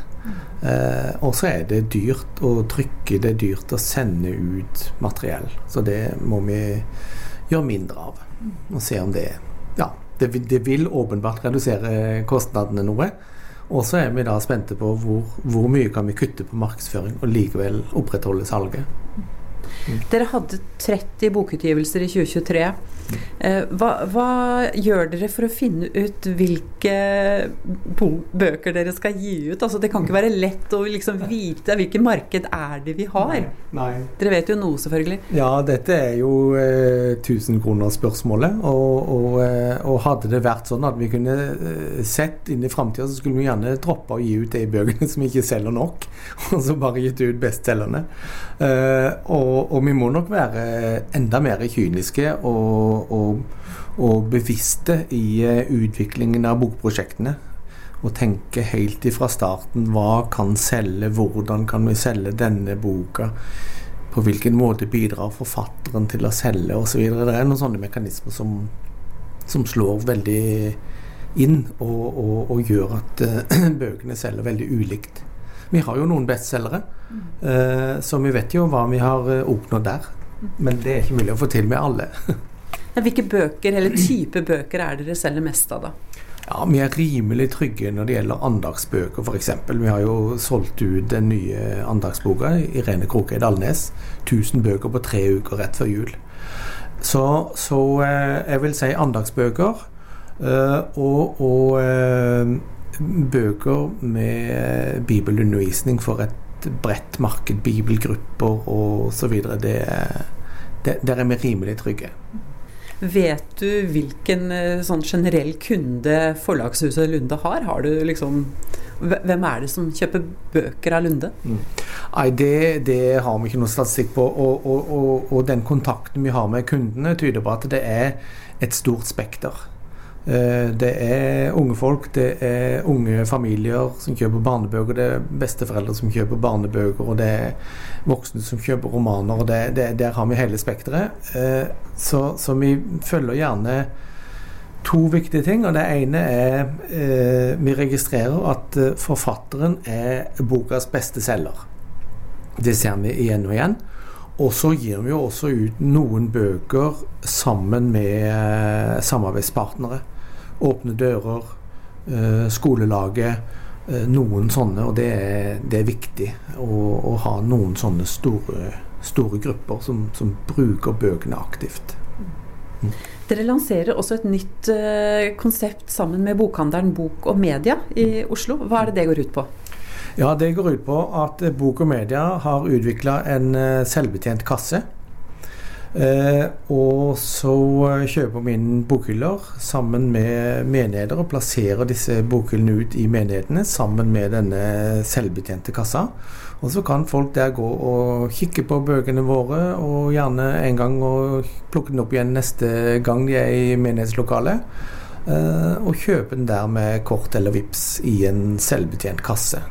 Eh, og så er det dyrt å trykke, det er dyrt å sende ut materiell. Så det må vi gjøre mindre av. Og se om det Ja, det, det vil åpenbart redusere kostnadene noe. Og så er vi da spente på hvor, hvor mye kan vi kutte på markedsføring og likevel opprettholde salget. Dere hadde 30 bokutgivelser i 2023. Eh, hva, hva, gjør dere for å finne ut hvilke bøker dere skal gi ut? Altså, det kan ikke være lett å liksom vite hvilket marked er det vi har. Nei. Dere vet jo noe, selvfølgelig. Ja, dette er jo eh, tusenkronersspørsmålet. Og, og, eh, og, hadde det vært sånn at vi kunne eh, sett inn i framtida, så skulle vi gjerne droppe å gi ut de bøkene som ikke selger nok, og så bare gitt ut bestselgerne. Eh, og, og vi må nok være enda mer kyniske. og og, og, bevisste i eh, utviklingen av bokprosjektene. Og tenke helt ifra starten hva kan selge, hvordan kan vi selge denne boka? På hvilken måte bidrar forfatteren til å selge osv. Det er noen sånne mekanismer som, som slår veldig inn og, og, og gjør at bøkene selger veldig ulikt. Vi har jo noen bestselgere, eh, så vi vet jo hva vi har oppnådd der. Men det er ikke mulig å få til med alle. Hvilke bøker eller type bøker er dere selger mest av, da? Ja, Vi er rimelig trygge når det gjelder andagsbøker, f.eks. Vi har jo solgt ut den nye andagsboka, Irene Kroke i Dalnes. 1000 bøker på tre uker rett før jul. Så, så jeg vil si andagsbøker. Eh, og, og eh, bøker med bibelundervisning for et bredt marked, bibelgrupper osv. Der er vi rimelig trygge. Vet du hvilken eh, sånn generell kunde Forlagshuset Lunde har? har du liksom, hvem er det som kjøper bøker av Lunde? Mm. Nei, det, det, har vi ikke noe statistikk på. Og, og, og, og den kontakten vi har med kundene, tyder på at det er et stort spekter. Eh, det er unge folk, det er unge familier som kjøper barnebøker, det er besteforeldre som kjøper barnebøker, og det er voksne som kjøper romaner. og det, det, Der har vi hele spekteret. Eh, så, så, vi følger gjerne to viktige ting. og Det ene er eh, vi registrerer at forfatteren er bokas beste selger. Det ser vi igjen og igjen. Og så gir vi jo også ut noen bøker sammen med samarbeidspartnere. Åpne dører, eh, skolelaget. Eh, noen sånne, og det er, det er viktig å, å, ha noen sånne store, store grupper som, som, bruker bøkene aktivt. Mm. Dere lanserer også et nytt uh, konsept sammen med bokhandelen Bok og Media i Oslo. Hva er det det går ut på? Ja, Det går ut på at Bok og Media har utvikla en selvbetjent kasse Eh, og så kjøper vi inn bokhyller sammen med menigheter og plasserer disse bokhyllene ut i menighetene sammen med denne selvbetjente kassa. Og så kan folk der gå og kikke på bøkene våre, og gjerne en gang og plukke den opp igjen neste gang de er i menighetslokalet. Eh, og kjøpe den der med kort eller vips i en selvbetjent kasse.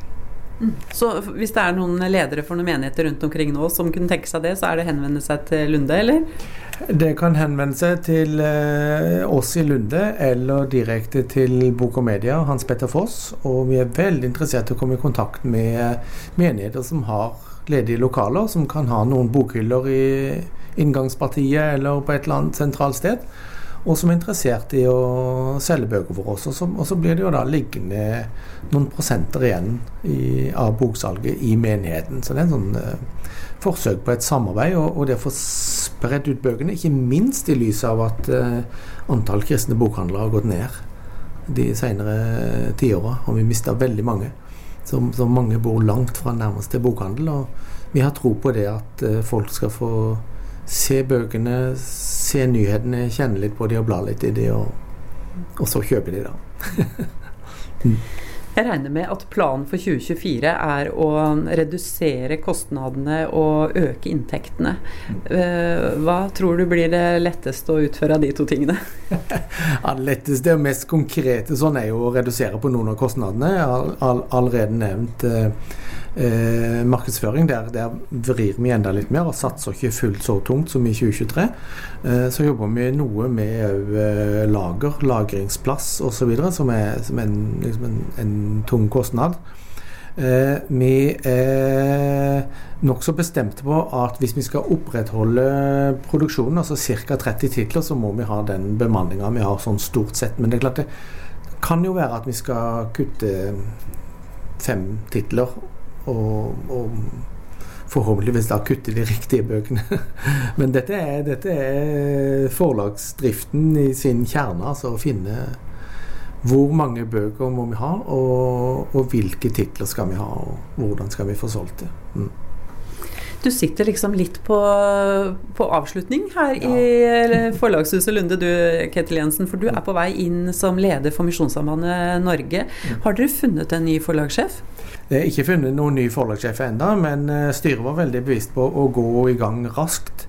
Så hvis det er noen ledere for noen menigheter rundt omkring nå som kunne tenke seg det, så er det henvende seg til Lunde, eller? Det kan henvende seg til eh, oss i Lunde eller direkte til Bok og Media, Hans Petter Foss. Og vi er veldig interessert i å komme i kontakt med menigheter som har ledige lokaler, som kan ha noen bokhyller i inngangspartiet eller på et eller annet sentralt sted og som er interessert i å selge bøker for oss. Og så, og så blir det jo da liggende noen prosenter igjen i, av boksalget i menigheten. Så det er en sånn uh, forsøk på et samarbeid, og, og det å få spredt ut bøkene, ikke minst i lys av at uh, antall kristne bokhandlere har gått ned de senere tiåra, og vi mista veldig mange. Så, så, mange bor langt fra nærmeste bokhandel, og vi har tro på det at uh, folk skal få se bøkene, se nyhetene, kjenne litt på de og bla litt i de, og, og så kjøpe de, da. mm. Jeg regner med at planen for 2024 er å redusere kostnadene og øke inntektene. Eh, hva tror du blir det letteste å utføre av de to tingene? ja, det letteste og mest konkrete sånn er jo å redusere på noen av kostnadene. Jeg har allerede nevnt eh, eh, markedsføring. Der, der, vrir vi enda litt mer og satser ikke fullt så tungt som i 2023. Eh, så jobber vi noe med eh, lager, lagringsplass osv., som er, som er en, liksom en, en tung kostnad. Eh, vi er nokså bestemte på at hvis vi skal opprettholde produksjonen, altså ca. 30 titler, så må vi ha den bemanninga vi har sånn stort sett. Men det er klart det kan jo være at vi skal kutte fem titler og, og forhåpentligvis da kutte de riktige bøkene. Men dette er, dette er forlagsdriften i sin kjerne, altså å finne hvor mange bøker må vi ha, og, og hvilke titler skal vi ha, og hvordan skal vi få solgt det. Mm. Du sitter liksom litt på, på avslutning her ja. i Forlagshuset Lunde, du Ketil Jensen. For du er på vei inn som leder for Misjonssambandet Norge. Har dere funnet en ny forlagssjef? Det er ikke funnet noen ny forlagssjef ennå, men eh, styret var veldig bevisst på å gå i gang raskt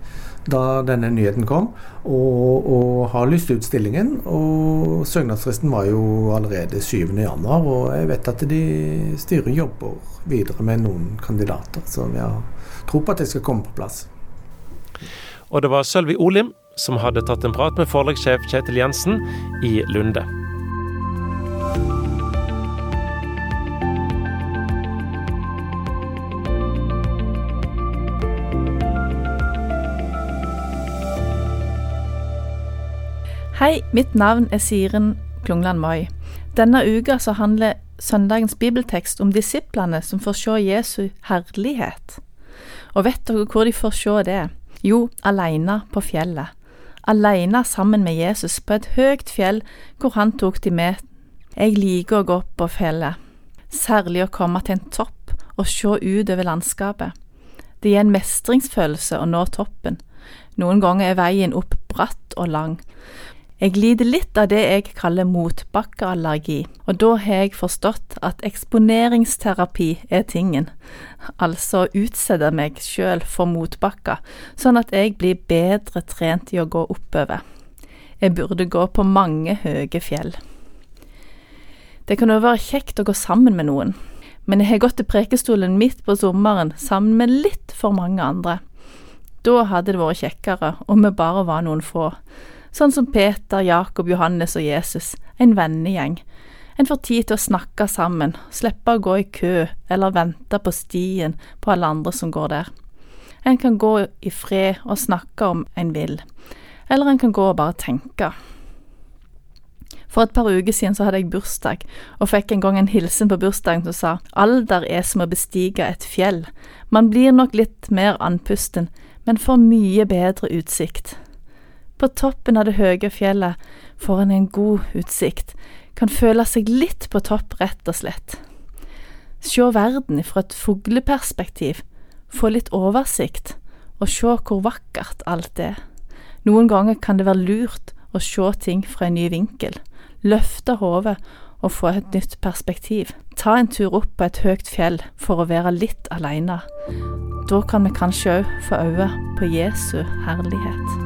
da denne nyheten kom, og, og har lyst ut stillingen. Og søknadsfristen var jo allerede 7.1, og jeg vet at de styret jobber videre med noen kandidater. Så vi har tro på at det skal komme på plass. Og det var Sølvi Olim som hadde tatt en prat med forlagssjef Kjetil Jensen i Lunde. Hei, mitt navn er Siren Klungland Moi. Denne uka så handler søndagens bibeltekst om disiplene som får se Jesu herlighet. Og vet dere hvor de får se det? Jo, alene på fjellet. Alene sammen med Jesus på et høyt fjell hvor han tok de med. Jeg liker å gå opp på fjellet, særlig å komme til en topp og se utover landskapet. Det gir en mestringsfølelse å nå toppen. Noen ganger er veien opp bratt og lang, jeg lider litt av det jeg kaller motbakkeallergi, og da har jeg forstått at eksponeringsterapi er tingen, altså utsette meg sjøl for motbakker, sånn at jeg blir bedre trent i å gå oppover. Jeg burde gå på mange høye fjell. Det kan jo være kjekt å gå sammen med noen, men jeg har gått til prekestolen midt på sommeren sammen med litt for mange andre. Da hadde det vært kjekkere om vi bare var noen få sånn som Peter, Jakob, Johannes og Jesus, en vennegjeng. En får tid til å snakke sammen, slippe å gå i kø eller vente på stien på alle andre som går der. En kan gå i fred og snakke om en vil, eller en kan gå og bare tenke. For et par uker siden så hadde jeg bursdag, og fikk en gang en hilsen på bursdagen som sa alder er som å bestige et fjell, man blir nok litt mer andpusten, men får mye bedre utsikt. På toppen av det høye fjellet får en en god utsikt, kan føle seg litt på topp, rett og slett. Se verden fra et fugleperspektiv, få litt oversikt, og se hvor vakkert alt er. Noen ganger kan det være lurt å se ting fra en ny vinkel, løfte hodet og få et nytt perspektiv. Ta en tur opp på et høyt fjell for å være litt aleine. Da kan vi kanskje òg få øye på Jesu herlighet.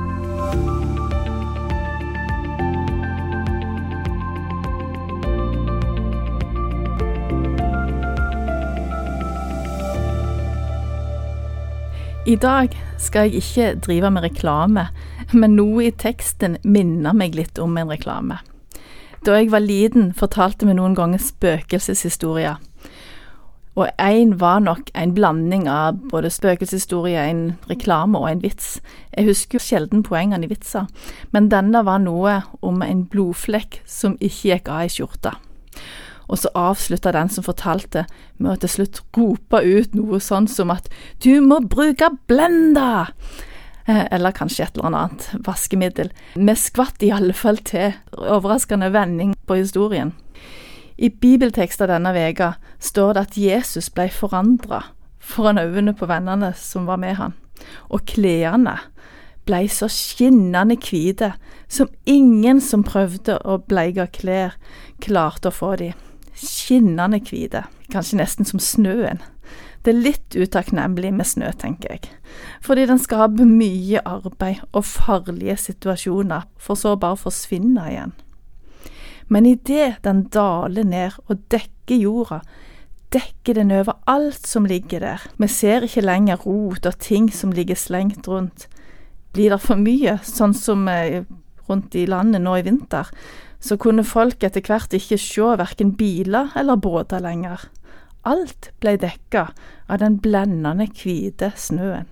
I dag skal jeg ikke drive med reklame, men noe i teksten minner meg litt om en reklame. Da jeg var liten, fortalte vi noen ganger spøkelseshistorier. Og én var nok en blanding av både spøkelseshistorie, en reklame og en vits. Jeg husker sjelden poengene i vitser, men denne var noe om en blodflekk som ikke gikk av i skjorta og så avslutta den som fortalte med å til slutt rope ut noe sånn som at du må bruke Blenda! Eh, eller kanskje et eller annet vaskemiddel. Vi skvatt i alle fall til overraskende vending på historien. I bibeltekster denne veka står det at Jesus ble forandra foran øynene på vennene som var med han, og klærne blei så skinnende hvite som ingen som prøvde å bleike klær, klarte å få de skinnende hvite, kanskje nesten som snøen. Det er litt utakknemlig med snø, tenker jeg, fordi den skaper mye arbeid og farlige situasjoner, for så å bare forsvinne igjen. Men idet den daler ned og dekker jorda, dekker den over alt som ligger der. Vi ser ikke lenger rot og ting som ligger slengt rundt. Blir det for mye, sånn som eh, rundt i landet nå i vinter, så kunne folk etter hvert ikke se verken biler eller båter lenger. Alt ble dekka av den blendende hvite snøen.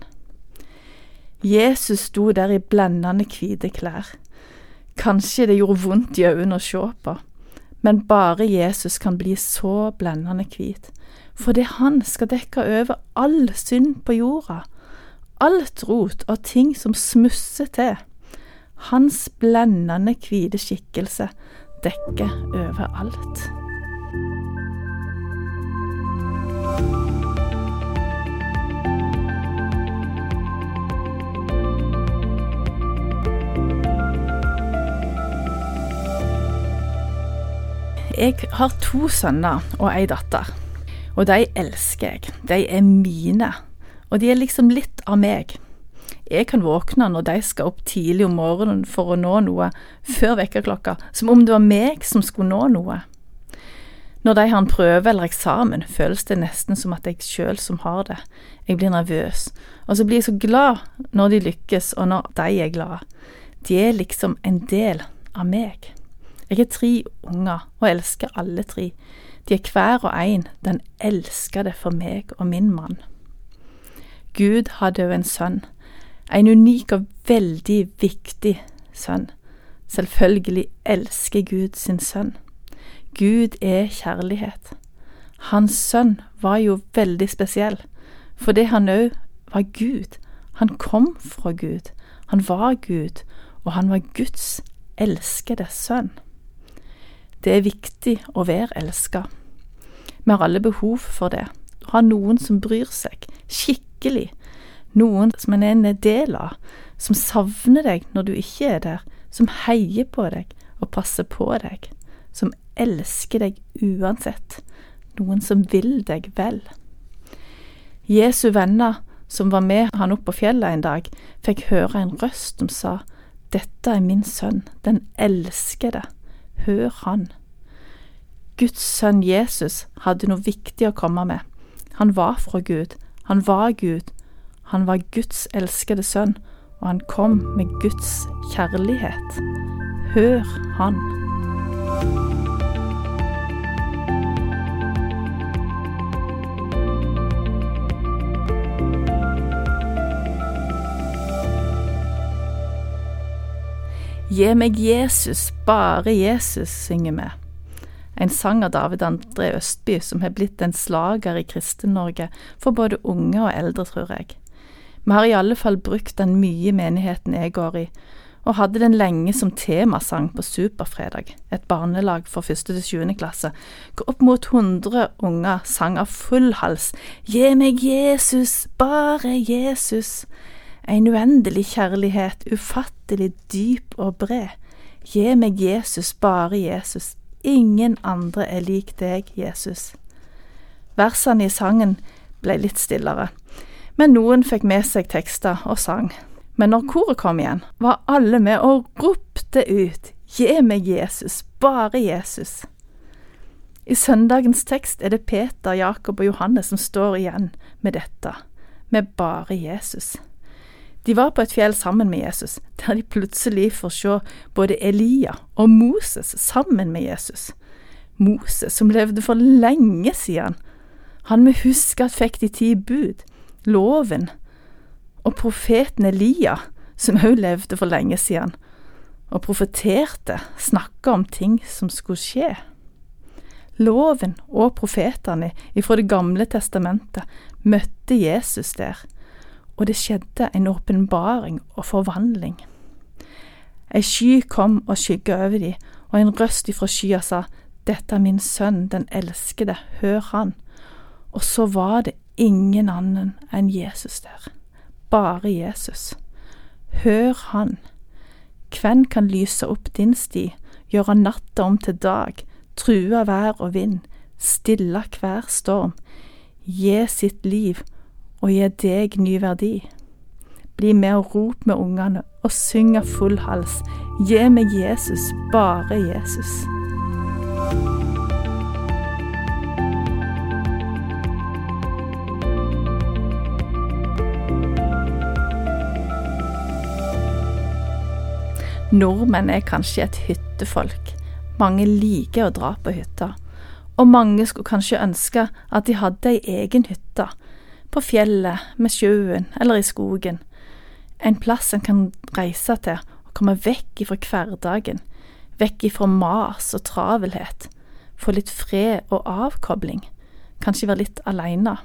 Jesus sto der i blendende hvite klær. Kanskje det gjorde vondt i øynene å se på, men bare Jesus kan bli så blendende hvit, fordi han skal dekke over all synd på jorda, alt rot og ting som smusser til. Hans blendende hvite skikkelse dekker overalt. Jeg har to sønner og ei datter, og de elsker jeg. De er mine, og de er liksom litt av meg. Jeg kan våkne når de skal opp tidlig om morgenen for å nå noe før vekkerklokka, som om det var meg som skulle nå noe. Når de har en prøve eller eksamen, føles det nesten som at jeg sjøl som har det. Jeg blir nervøs, og så blir jeg så glad når de lykkes, og når de er glade. De er liksom en del av meg. Jeg har tre unger, og elsker alle tre. De er hver og en den elskede for meg og min mann. Gud hadde jo en sønn en unik og veldig viktig sønn. Selvfølgelig elsker Gud sin sønn. Gud er kjærlighet. Hans sønn var jo veldig spesiell, fordi han òg var Gud. Han kom fra Gud. Han var Gud, og han var Guds elskede sønn. Det er viktig å være elska. Vi har alle behov for det. Å ha noen som bryr seg, skikkelig. Noen som en er en del av, som savner deg når du ikke er der, som heier på deg og passer på deg, som elsker deg uansett, noen som vil deg vel. Jesu venner som var med han opp på fjellet en dag, fikk høre en røst som sa, Dette er min sønn, den elskede, hør han. Guds sønn Jesus hadde noe viktig å komme med. Han var fra Gud, han var Gud, han var Guds elskede sønn, og han kom med Guds kjærlighet. Hør han. Gi meg Jesus, bare Jesus, synger vi. En sang av David André Østby som har blitt en slager i Kristen-Norge for både unge og eldre, tror jeg. Vi har i alle fall brukt den mye i menigheten jeg går i, og hadde den lenge som temasang på Superfredag, et barnelag for første til sjuende klasse, hvor opp mot hundre unger sang av full hals Gi meg Jesus, bare Jesus. En uendelig kjærlighet, ufattelig dyp og bred. Gi meg Jesus, bare Jesus. Ingen andre er lik deg, Jesus. Versene i sangen ble litt stillere, men noen fikk med seg tekster og sang. Men når koret kom igjen, var alle med og ropte ut Gi meg Jesus, bare Jesus. I søndagens tekst er det Peter, Jakob og Johannes som står igjen med dette, med bare Jesus. De var på et fjell sammen med Jesus, der de plutselig får se både Elia og Moses sammen med Jesus. Moses, som levde for lenge siden. Han vi huske at fikk de ti bud, loven, og profeten Elia, som òg levde for lenge siden, og profeterte, snakka om ting som skulle skje. Loven og profetene ifra Det gamle testamentet møtte Jesus der og det skjedde en åpenbaring og forvandling. Ei sky kom og skygga over de, og en røst ifra skya sa, Dette er min sønn, den elskede, hør han. Og så var det ingen annen enn Jesus der, bare Jesus. Hør han. Hvem kan lyse opp din sti, gjøre natta om til dag, true vær og vind, stille hver storm, gi sitt liv og gi deg ny verdi. Bli med og rop med ungene og syng av full hals. Gi meg Jesus, bare Jesus. Nordmenn er kanskje et hyttefolk. Mange liker å dra på hytta. Og mange skulle kanskje ønske at de hadde ei egen hytte på fjellet, med sjøen eller i skogen. En plass en kan reise til og komme vekk ifra hverdagen, vekk ifra mas og travelhet, få litt fred og avkobling, kanskje være litt aleine.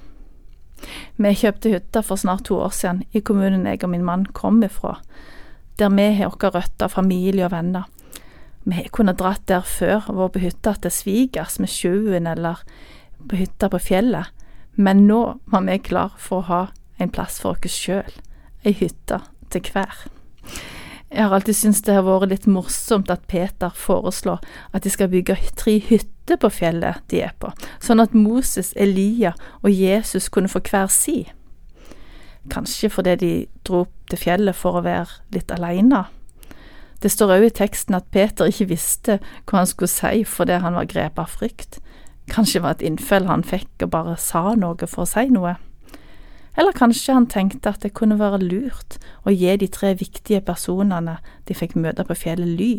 Vi kjøpte hytta for snart to år siden i kommunen jeg og min mann kom ifra, der vi har våre røtter, familie og venner. Vi har kunnet dratt der før og vært på hytta til svigers med sjøen eller på hytta på fjellet, men nå var vi klar for å ha en plass for oss sjøl, ei hytte til hver. Jeg har alltid syntes det har vært litt morsomt at Peter foreslår at de skal bygge tre hytter på fjellet de er på, sånn at Moses, Elia og Jesus kunne få hver si. Kanskje fordi de dro til fjellet for å være litt aleine. Det står òg i teksten at Peter ikke visste hva han skulle si fordi han var grepet av frykt. Kanskje var et innfell han fikk og bare sa noe for å si noe. Eller kanskje han tenkte at det kunne være lurt å gi de tre viktige personene de fikk møte på fjellet, ly.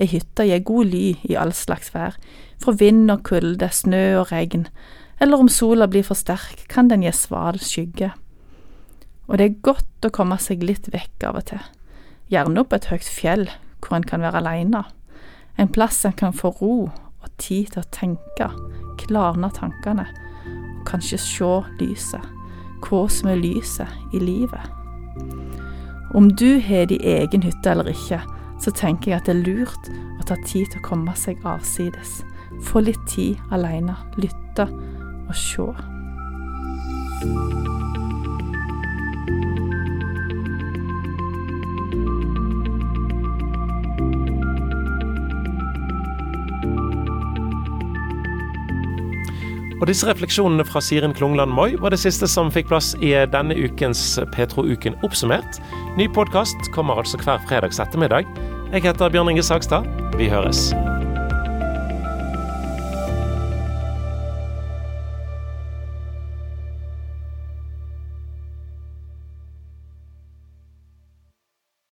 Ei hytte gir god ly i all slags vær, fra vind og kulde, snø og regn, eller om sola blir for sterk, kan den gi sval skygge. Og det er godt å komme seg litt vekk av og til, gjerne opp et høyt fjell, hvor en kan være alene. En plass en kan få ro og tid til å tenke, klarne tankene, og kanskje se lyset. Hva som er lyset i livet. Om du har din egen hytte eller ikke, så tenker jeg at det er lurt å ta tid til å komme seg avsides. Få litt tid alene, lytte og se. Og disse refleksjonene fra Sirin Klungland Moi var det siste som fikk plass i denne ukens Petro-uken oppsummert. Ny podkast kommer altså hver fredags ettermiddag. Jeg heter Bjørn Inge Sagstad. Vi høres.